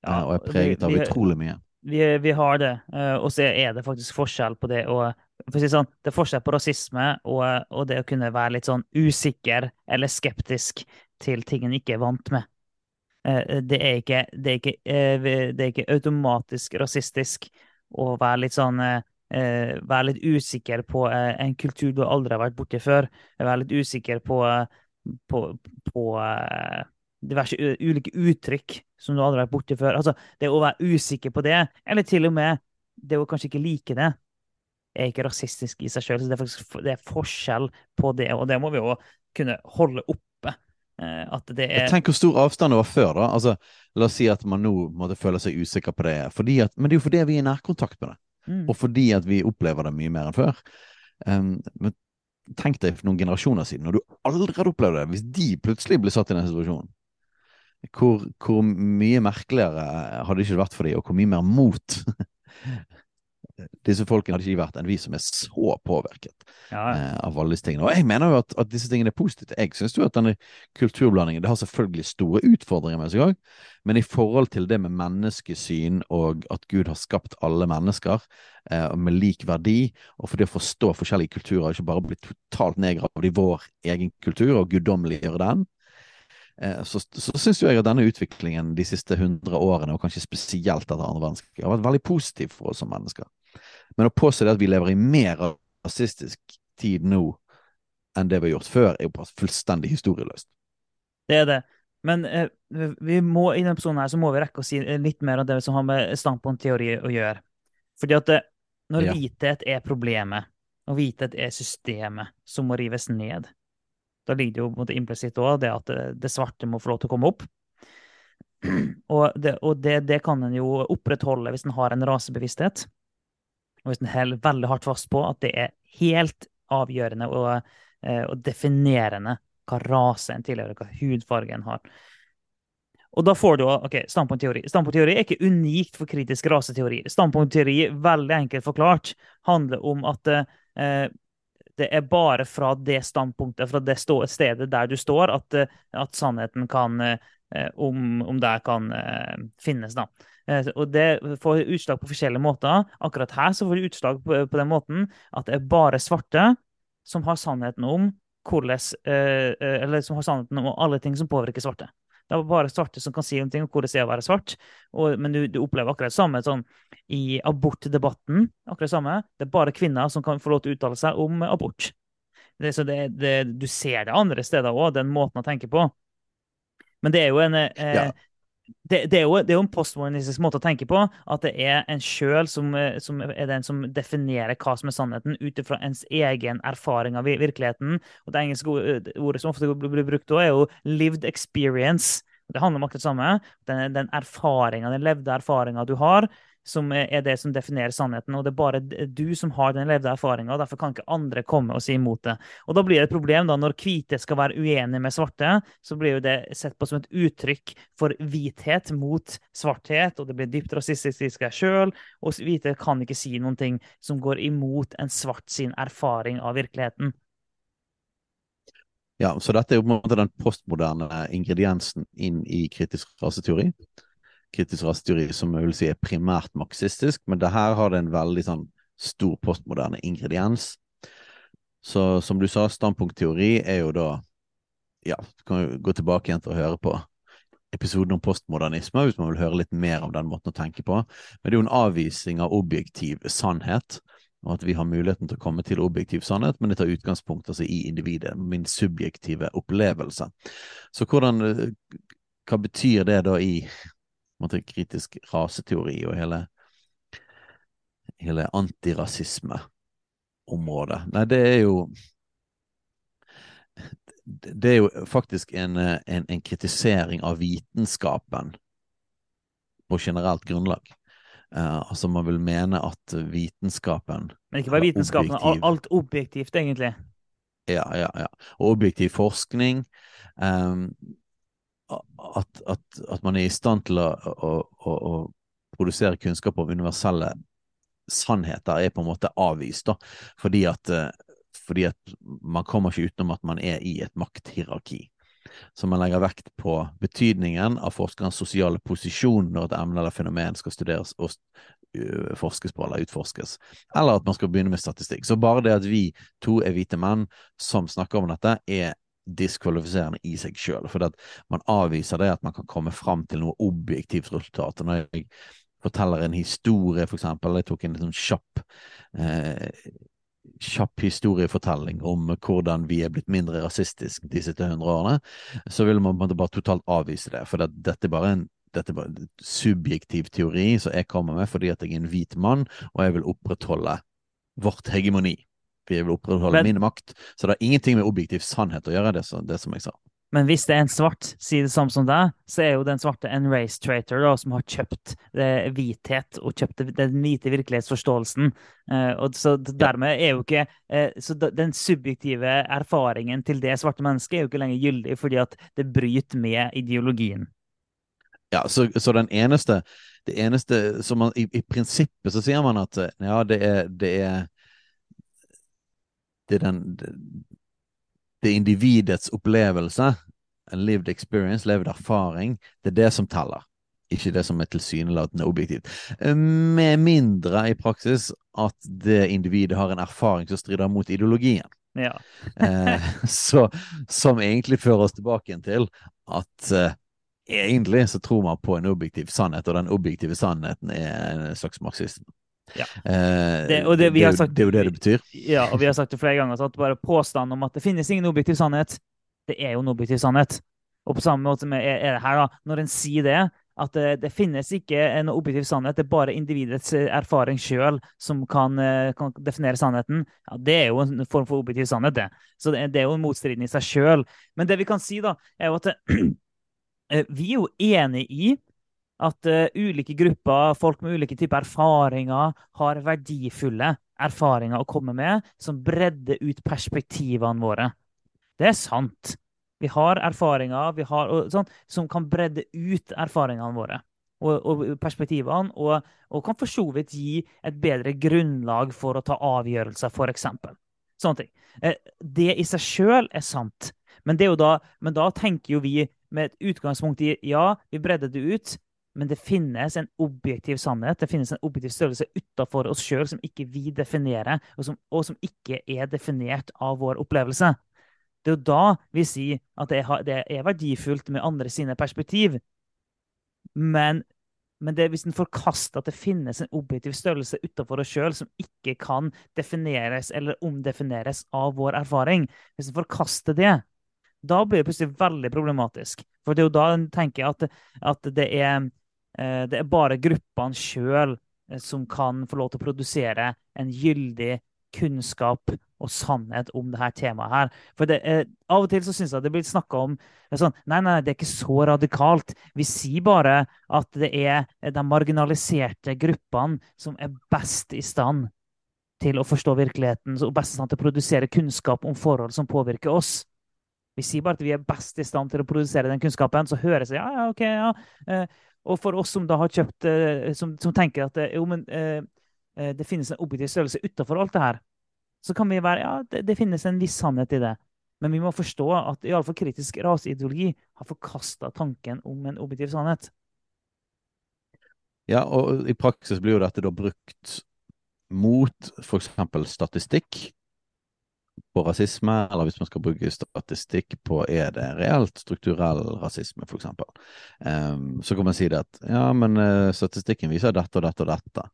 ja, og er preget av utrolig mye. Vi, vi, har det, eh, og så er det faktisk forskjell på det å for å si sånn, Det er forskjell på rasisme og, og, det å kunne være litt sånn usikker eller skeptisk til ting en ikke er vant med. Eh, det er ikke, det er ikke, eh, det er ikke automatisk rasistisk å være litt sånn Være litt usikker på en kultur du aldri har vært borti før. Være litt usikker på, på, på diverse ulike uttrykk som du aldri har vært borti før. Altså, det å være usikker på det, eller til og med det å kanskje ikke like det, er ikke rasistisk i seg sjøl. Det, det, er forskjell på det, og det må vi jo kunne holde oppe Eh, at det er Tenk hvor stor avstand det var før, da. Altså, la oss si at man nå måtte føle seg usikker på det. At, men det er jo fordi vi er i nærkontakt med det. Mm. Og fordi at vi opplever det mye mer enn før. Um, men tenk deg for noen generasjoner siden, når du aldri hadde opplevd det, hvis de plutselig ble satt i den situasjonen. Hvor, hvor mye merkeligere hadde det ikke vært for dem, og hvor mye mer mot disse folkene hadde ikke vært enn vi som er så påvirket ja. eh, av alle disse tingene. Og jeg mener jo at, at disse tingene er positive. Jeg syns jo at denne kulturblandingen det har selvfølgelig store utfordringer med seg òg, men i forhold til det med menneskesyn og at Gud har skapt alle mennesker eh, med lik verdi, og for det å forstå forskjellige kulturer, ikke bare bli totalt nedgravd i vår egen kultur og guddommeliggjøre den, så, så syns jeg at denne utviklingen de siste hundre årene, og kanskje spesielt etter andre verdenskrig, har vært veldig positiv for oss som mennesker. Men å påstå at vi lever i mer rasistisk tid nå enn det vi har gjort før, er jo bare fullstendig historieløst. Det er det. Men eh, vi må, i denne episoden her så må vi rekke å si litt mer av det som har med standpunktteori å gjøre. Fordi at det, eh, når ja. hvithet er problemet, og hvithet er systemet som må rives ned, da ligger det jo på implisitt òg det at det, eh, svarte må få lov til å komme opp. Og, det, og det, det kan en jo opprettholde hvis en har en rasebevissthet. Og hvis en holder veldig hardt fast på at det er helt avgjørende og, eh, og definerende hva rase en tilhører, hva hudfarge en har. Og da får du ok, standpunktteori. Standpunktteori er ikke unikt for kritisk raseteori. Standpunktteori, veldig enkelt forklart, handler om at eh, det er bare fra det standpunktet, fra det stedet der du står, at, eh, at sannheten kan eh, om, om det kan eh, finnes. da. Og det får utslag på forskjellige måter. Akkurat her så får det utslag på, på, den måten at det er bare svarte som har sannheten om hvordan, eller som har sannheten om alle ting som påvirker svarte. Det er bare svarte som kan si noe om hvordan det er å være svart. Og, men du, du, opplever akkurat det samme sånn, i abortdebatten. akkurat det samme. Det er bare kvinner som kan få lov til å uttale seg om abort. Det, så det, det, du ser det andre steder òg, den måten å tenke på. Men det er jo en eh, ja det, det, er jo, det, er jo, en postmodernistisk måte å tenke på. At det er en sjøl som, eh, som, er den som definerer hva som er sannheten, ut ifra ens egen erfaring av virkeligheten. Og Det engelske ordet som ofte blir brukt da, er jo 'lived experience'. Det handler om akkurat det samme. Den, den erfaringa, den levde erfaringa du har, som er det som definerer sannheten. Og det er bare du som har den levde erfaringa, derfor kan ikke andre komme og si imot det. Og da blir det et problem da når hvite skal være uenige med svarte, så blir jo det sett på som et uttrykk for hvithet mot svarthet, og det blir dypt rasistisk i seg sjøl, og hvite kan ikke si noen ting som går imot en svart sin erfaring av virkeligheten. Ja, så dette er jo på en måte den postmoderne ingrediensen inn i kritisk raseteori kritisk rasteori som jeg vil si er primært marxistisk, men det her har det en veldig sånn stor postmoderne ingrediens. Så som du sa, standpunktteori er jo da Ja, du kan jo gå tilbake igjen til å høre på episoden om postmodernisme, hvis man vil høre litt mer om den måten å tenke på. Men det er jo en avvisning av objektiv sannhet, og at vi har muligheten til å komme til objektiv sannhet, men det tar utgangspunkt altså, i individet, min subjektive opplevelse. Så hvordan, hva betyr det da i måte, kritisk raseteori og hele, hele antirasismeområdet? Nei, det er jo det er jo faktisk en, en, en, kritisering av vitenskapen på generelt grunnlag. Uh, altså Man vil mene at vitenskapen Men ikke bare vitenskapen, objektiv, alt objektivt, egentlig. Ja, ja, ja. Og objektiv forskning. Um, at, at, at, man er i stand til å, å, å, å, produsere kunnskap om universelle sannheter, er på en måte avvist. da, Fordi at uh, fordi at man kommer ikke utenom at man er i et makthierarki. Så man legger vekt på betydningen av forskerens sosiale posisjon når et emne eller fenomen skal studeres og forskes på eller utforskes, eller at man skal begynne med statistikk. Så bare det at vi to er hvite menn som snakker om dette, er diskvalifiserende i seg sjøl. For man avviser det at man kan komme fram til noe objektivt resultat. Når jeg forteller en historie, for eksempel, jeg tok en sånn kjapp eh, kjapp historiefortelling om hvordan vi er blitt mindre rasistisk de siste hundre årene, så vil man bare totalt avvise det. For det, dette er bare en dette er en subjektiv teori som jeg kommer med fordi at jeg er en hvit mann, og jeg vil opprettholde vårt hegemoni. Jeg vil opprettholde Men, min makt. Så det har ingenting med objektiv sannhet å gjøre, det, det som jeg sa. Men hvis det er en svart, si det samme som deg, så er jo den svarte en race traitor da, som har kjøpt eh, hvithet og kjøpt den hvite virkelighetsforståelsen. Eh, og så dermed er jo ikke eh, Så den subjektive erfaringen til det svarte mennesket er jo ikke lenger gyldig fordi at det bryter med ideologien. Ja, så, så den eneste det eneste som man, i, i, prinsippet så sier man at eh, ja, det er det er, det den det, det individets opplevelse, en lived experience, levd erfaring, det er det som teller. Ikke det som er tilsynelatende objektivt. Med mindre i praksis at det individet har en erfaring som strider mot ideologien. Ja. (laughs) eh, så, som egentlig fører oss tilbake til at eh, egentlig så tror man på en objektiv sannhet, og den objektive sannheten er en slags marxisme. Ja. Eh, det, det, det, sagt, det, er jo det det betyr. Ja, og vi har sagt det flere ganger, at bare påstanden om at det finnes ingen objektiv sannhet, det er jo en objektiv sannhet. Og på samme måte er, er det her, da, når en sier det, at det, det, finnes ikke en objektiv sannhet, det er bare individets eh, erfaring sjøl som kan, eh, kan, definere sannheten. Ja, Det er jo en form for objektiv sannhet, det. Så det, det er jo en motstridende i seg sjøl. Men det vi kan si, da, er jo at (clears throat) vi er jo enig i at uh, ulike grupper, folk med ulike typer erfaringer, har verdifulle erfaringer å komme med som bredder ut perspektivene våre. Det er sant. Vi har erfaringer vi har, og, sånn, som kan bredde ut erfaringene våre og, og perspektivene, og, og, kan for så vidt gi et bedre grunnlag for å ta avgjørelser, f.eks. Sånne ting. Eh, det i seg sjøl er sant, men, er da, men da tenker jo vi med et utgangspunkt i ja, vi bredder det ut, men det finnes en objektiv sannhet, det finnes en objektiv størrelse utafor oss sjøl som ikke vi definerer, og som, og som, ikke er definert av vår opplevelse. Det er jo da vi sier at det er, det er verdifullt med andre sine perspektiv. Men, men det, hvis en forkaster at det finnes en objektiv størrelse utafor oss sjøl som ikke kan defineres eller omdefineres av vår erfaring, hvis en forkaster det, da blir det plutselig veldig problematisk. For det er jo da en tenker at, at det er det er bare gruppene sjøl eh, som kan få lov til å produsere en gyldig kunnskap og sannhet om dette temaet her. For det, eh, Av og til så syns jeg det blir snakka om sånn, Nei, nei, det er ikke så radikalt. Vi sier bare at det er de marginaliserte gruppene som er best i stand til å forstå virkeligheten og best i stand til å produsere kunnskap om forhold som påvirker oss. Vi sier bare at vi er best i stand til å produsere den kunnskapen. Så høres det ja, ja, ok, ja. Og for oss som da har kjøpt, eh, som, som tenker at eh, jo, men, eh, det finnes en objektiv størrelse utenfor alt det her, så kan vi være ja, det, det, finnes en viss sannhet i det. Men vi må forstå at iallfall kritisk raseideologi har forkasta tanken om en objektiv sannhet. Ja, og i praksis blir jo dette da brukt mot f.eks. statistikk på rasisme, eller hvis man skal bruke statistikk på er det reelt strukturell rasisme, f.eks. Um, så kan man si det at ja, men uh, statistikken viser dette og dette og dette.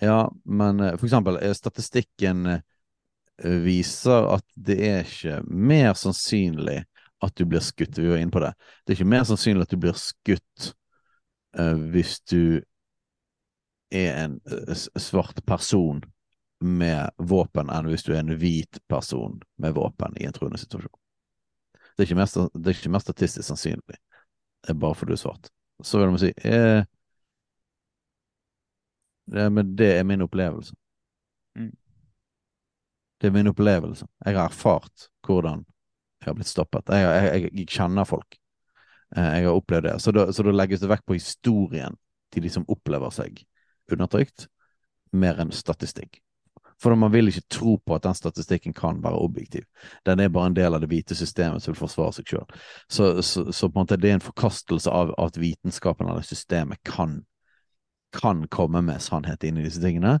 Ja, men uh, for eksempel, statistikken uh, viser at det er ikke mer sannsynlig at du blir skutt. Vi var inne på det. Det er ikke mer sannsynlig at du blir skutt hvis du er en svart person med våpen enn hvis du er en hvit person med våpen i en truende situasjon. Det er ikke mer, det er ikke mer statistisk sannsynlig, er bare fordi du er svart. Så vil man si eh, det, Men det er min opplevelse. Mm. Det er min opplevelse. Jeg har erfart hvordan jeg har blitt stoppet. Jeg, jeg, jeg, jeg kjenner folk. Eh, jeg har opplevd det. Så da, så da legges det vekk på historien til de som opplever seg undertrykt, mer enn statistikk. For man vil ikke tro på at den statistikken kan være objektiv. Den er bare en del av det hvite systemet som vil forsvare seg sjøl. Så, så, så, på en måte det er en forkastelse av at vitenskapen eller systemet kan, kan komme med sannhet inn i disse tingene.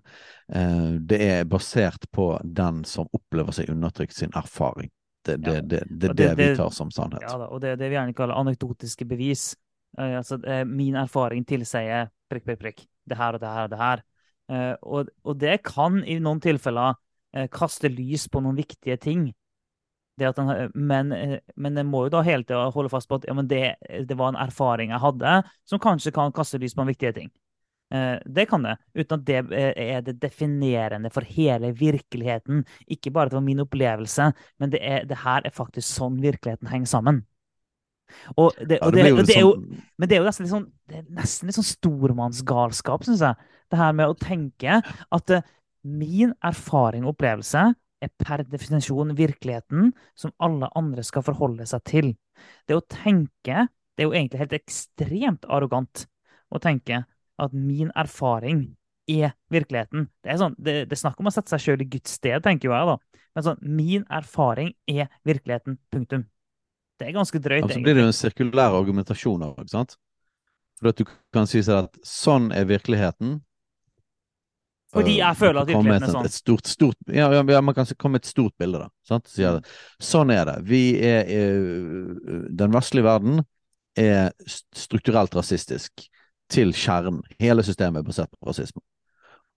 Eh, det er basert på den som opplever seg undertrykt, sin erfaring. Det er det, det, det, det, vi tar som sannhet. Ja, og det er det vi gjerne kaller anekdotiske bevis. Eh, altså, eh, min erfaring tilsier prikk, prikk, prikk. Det her og det her og det her. Eh, og, og, det kan i noen tilfeller eh, kaste lys på noen viktige ting. Den, men, eh, men jeg må jo da hele tida holde fast på at ja, det, det, var en erfaring jeg hadde, som kanskje kan kaste lys på noen viktige ting. Det kan det, uten at det er det definerende for hele virkeligheten. Ikke bare at det var min opplevelse, men det, er, det her er faktisk sånn virkeligheten henger sammen. Og det, og det, ja, det, det er jo, sånn... Men det er jo nesten litt sånn, det er nesten litt sånn stormannsgalskap, syns jeg. Det her med å tenke at uh, min erfaring og opplevelse er per definisjon virkeligheten som alle andre skal forholde seg til. Det å tenke Det er jo egentlig helt ekstremt arrogant å tenke at min erfaring er virkeligheten. Det er, sånn, det, det er snakk om å sette seg sjøl i Guds sted, tenker jo jeg, da. Men sånn, min erfaring er virkeligheten. Punktum. Det er ganske drøyt, egentlig. Så blir det jo en sirkulær argumentasjon òg, ikke sant? For at du kan si seg at sånn er virkeligheten. Fordi jeg føler at virkeligheten er sånn. Et stort, stort, ja, ja, man kan komme med et stort bilde, da. At, sånn er det. Vi er, er Den vestlige verden er strukturelt rasistisk til kjernen. Hele systemet er basert på rasisme.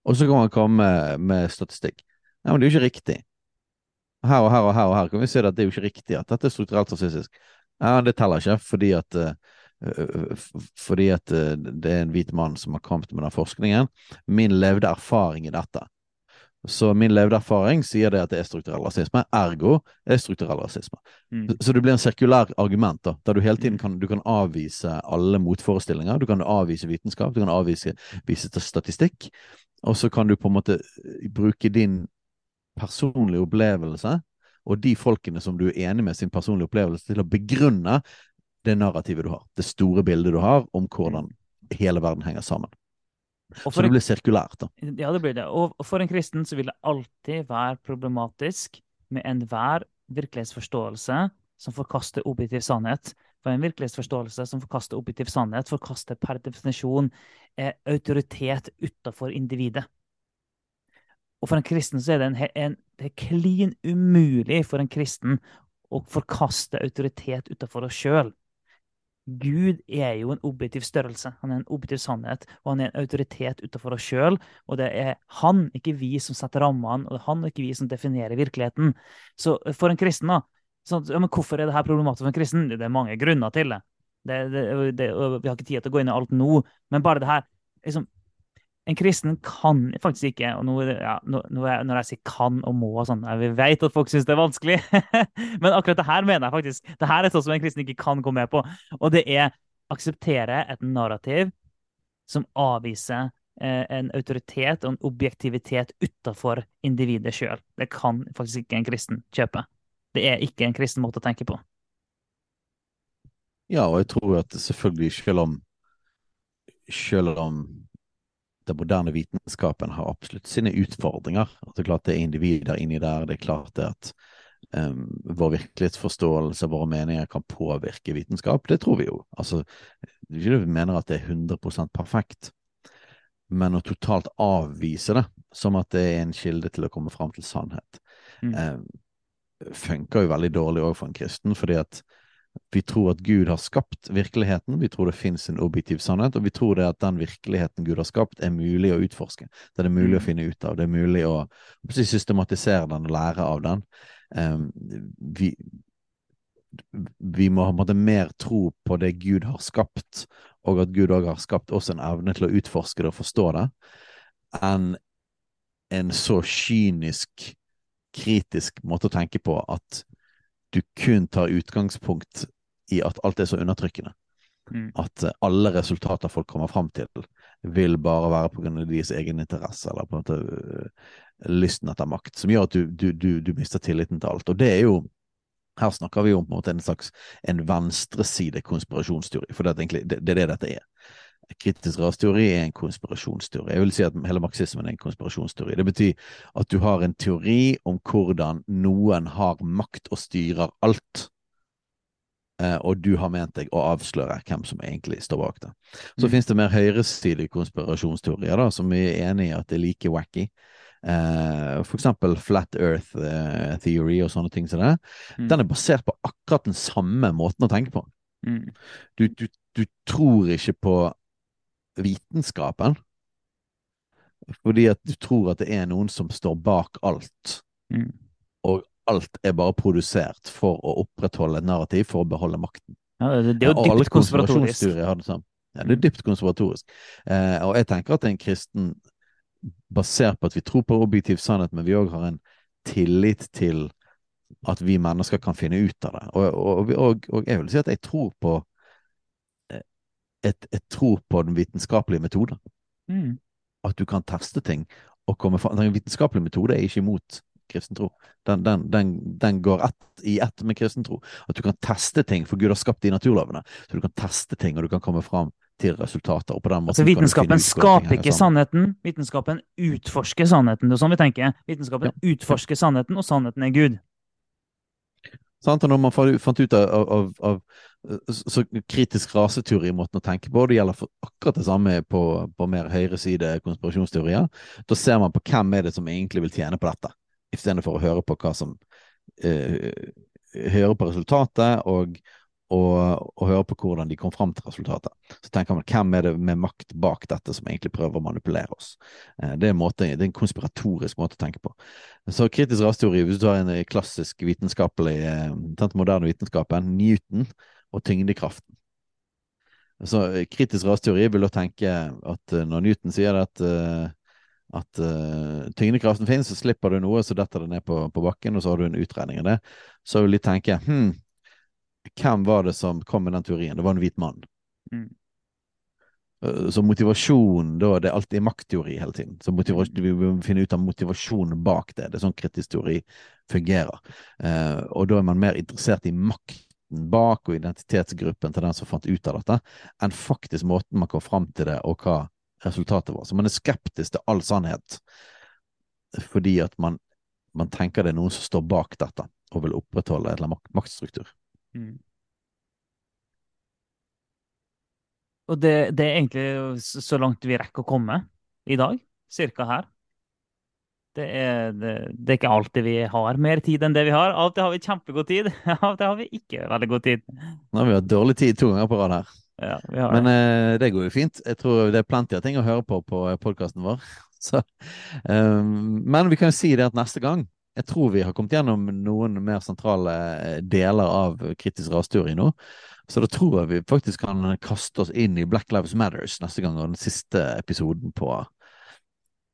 Og så kan man komme med, med statistikk. Nei, men det er jo ikke riktig her og her og her og her kan vi se at det er jo ikke riktig at dette er strukturelt rasistisk. Ja, det teller ikke, fordi at, uh, fordi at uh, det er en hvit mann som har kommet med den forskningen. Min levde erfaring i dette. Så min levde erfaring sier det at det er strukturell rasisme, ergo er strukturell rasisme. Mm. Så det blir en sirkulær argument, da, der du hele tiden kan, du kan avvise alle motforestillinger. Du kan avvise vitenskap, du kan avvise statistikk, og så kan du på en måte bruke din personlige opplevelse, og de folkene som du er enig med sin personlige opplevelse, til å begrunne det narrativet du har, det store bildet du har om hvordan hele verden henger sammen. så det blir sirkulært, da. Ja, det blir det. Og for en kristen så vil det alltid være problematisk med enhver virkelighetsforståelse som forkaster objektiv sannhet. For en virkelighetsforståelse som forkaster objektiv sannhet, forkaster per definisjon eh, autoritet utenfor individet. Og for en kristen så er det, en, en, det er klin umulig for en kristen å forkaste autoritet utenfor oss sjøl. Gud er jo en objektiv størrelse, han er en objektiv sannhet, og han er en autoritet utenfor oss sjøl. Og det er han, ikke vi, som setter rammene, og det er han, ikke vi, som definerer virkeligheten. Så for en kristen, da så, ja, men Hvorfor er dette problematisk for en kristen? Det er mange grunner til det. det, det, det vi har ikke tid til å gå inn i alt nå, men bare det her liksom, en kristen kan faktisk ikke og nå, ja, Når jeg sier kan og må og sånn Vi vet at folk syns det er vanskelig, (laughs) men akkurat det her mener jeg faktisk. Det her er sånn som en kristen ikke kan gå med på. Og det er akseptere et narrativ som avviser eh, en autoritet og en objektivitet utafor individet sjøl. Det kan faktisk ikke en kristen kjøpe. Det er ikke en kristen måte å tenke på. Ja, og jeg tror at selvfølgelig, selv om selv om den moderne vitenskapen har absolutt sine utfordringer. At det er klart det er individer inni der. Det er klart det at um, vår virkelighetsforståelse, våre meninger, kan påvirke vitenskap. Det tror vi jo. Altså, vi mener at det er 100% perfekt. Men å totalt avvise det som at det er en kilde til å komme fram til sannhet, Mm. Um, funker jo veldig dårlig òg for en kristen, fordi at vi tror at Gud har skapt virkeligheten, vi tror det fins en objektiv sannhet, og vi tror det at den virkeligheten Gud har skapt, er mulig å utforske. Det er det mulig å Mm. finne ut av. Det er mulig å systematisere den og lære av den. Eh, vi, vi må ha mer tro på det Gud har skapt, og at Gud òg har skapt oss en evne til å utforske det og forstå det, enn en så kynisk, kritisk måte å tenke på at du kun tar utgangspunkt i at alt er så undertrykkende. Mm. At eh, alle resultater folk kommer fram til, vil bare være av deres egen interesse, eller på en måte øh, lysten etter makt, som gjør at du, du, du, du mister tilliten til alt. Og det er jo her snakker vi om på en en slags en venstreside konspirasjonsteori, for det er, egentlig, det, det er det dette er. Kritisk rasteori er en konspirasjonsteori. Jeg vil si at hele marxismen er en konspirasjonsteori. Det betyr at du har en teori om hvordan noen har makt og styrer alt, eh, og du har ment deg å avsløre hvem som egentlig står bak det. Så Mm. finnes det mer høyresidige konspirasjonsteorier da, som vi er enig i at er like wacky. Eh, for eksempel Flat Earth eh, Theory og sånne ting som det. Mm. Den er basert på akkurat den samme måten å tenke på. Mm. Du, du, du tror ikke på vitenskapen fordi at du tror at det er noen som står bak alt, Mm. og alt er bare produsert for å opprettholde et narrativ for å beholde makten. Ja, det, det er jo dypt konspiratorisk. Ja, det er dypt konspiratorisk. Eh, og jeg tenker at en kristen, basert på at vi tror på objektiv sannhet, men vi òg har en tillit til at vi mennesker kan finne ut av det. Og, og, og, og jeg vil si at jeg tror på et, et tro på den vitenskapelige metoden. Mm. At du kan teste ting og komme fram Den vitenskapelige metode er ikke imot kristen tro. Den, den, den, den går ett, i ett med kristen tro. At du kan teste ting, for Gud har skapt de naturlovene. Så du kan teste ting, og du kan komme fram til resultater. Og på den måten Altså, vitenskapen skaper ikke sannheten, vitenskapen utforsker sannheten. Det er sånn vi tenker. Vitenskapen utforsker sannheten, og sannheten er Gud. Sant? Og når man fant ut av, av, av, av så kritisk raseteori måten å tenke på, det gjelder for akkurat det samme på, på mer høyreside konspirasjonsteorier, da ser man på hvem er det som egentlig vil tjene på dette, istedenfor å høre på hva som eh, Høre på resultatet og, og, og høre på hvordan de kom fram til resultatet. Så tenker man hvem er det med makt bak dette som egentlig prøver å manipulere oss. Eh, det, er en måte, det er en konspiratorisk måte å tenke på. Så kritisk rasteori, hvis du har en eh, klassisk vitenskapelig eh, den moderne vitenskapen, Newton og tyngdekraften. Så kritisk rasteori vil da tenke at når Newton sier at, at uh, tyngdekraften finnes, så slipper du noe, så detter det ned på, på bakken, og så har du en utregning av det, så vil de tenke hm, hvem var det som kom med den teorien? Det var en hvit mann. Mm. Eh, Så motivasjon, da, det er alltid maktteori hele tiden. Så Mm. vi må finne ut av motivasjonen bak det. Det er sånn kritisk teori fungerer. Eh, og da er man mer interessert i makten bak og identitetsgruppen til den som fant ut av dette, enn faktisk måten man kom fram til det, og hva resultatet var. Så man er skeptisk til all sannhet fordi at man, man tenker det er noen som står bak dette, og vil opprettholde en eller annen mak maktstruktur. Mm. Og det, det er egentlig så langt vi rekker å komme i dag, cirka her. Det er, det, det er ikke alltid vi har mer tid enn det vi har. Av og til har vi kjempegod tid, (laughs) av og til har vi ikke veldig god tid. Nå har vi hatt dårlig tid to ganger på rad her. Ja, vi har Men det. eh, det går jo fint. Jeg tror det er plenty av ting å høre på på podkasten vår. (laughs) Så, um, men vi kan jo si det at neste gang Jeg tror vi har kommet gjennom noen mer sentrale eh, deler av kritisk rasteori nå. Så da tror jeg vi faktisk kan kaste oss inn i Black Lives Matters neste gang, og den siste episoden på,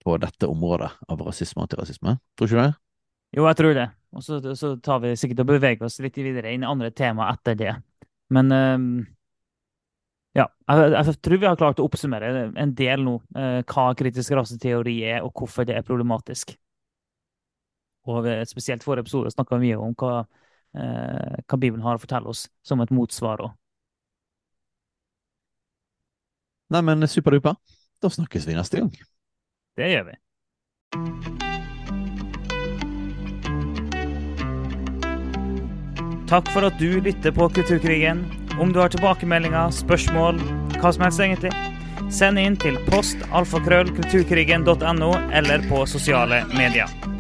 på dette området av rasisme og antirasisme. Tror ikke du det? Jo, jeg tror det. Og så, så tar vi sikkert og beveger oss litt videre inn i andre tema etter det. Men ehm, ja, jeg, jeg tror vi har klart å oppsummere en del nå, uh, hva kritisk raseteori er, og hvorfor det er problematisk. Og spesielt forrige episode snakka vi mye om hva, eh, hva Bibelen har å fortelle oss som et motsvar. Og Nei, men superduper. Da snakkes vi neste gang. det gjør vi. Takk for at du lytter på Kulturkrigen. Om du har tilbakemeldinger, spørsmål, hva som helst egentlig, send inn til post alfakrøll kulturkrigen.no eller på sosiale medier.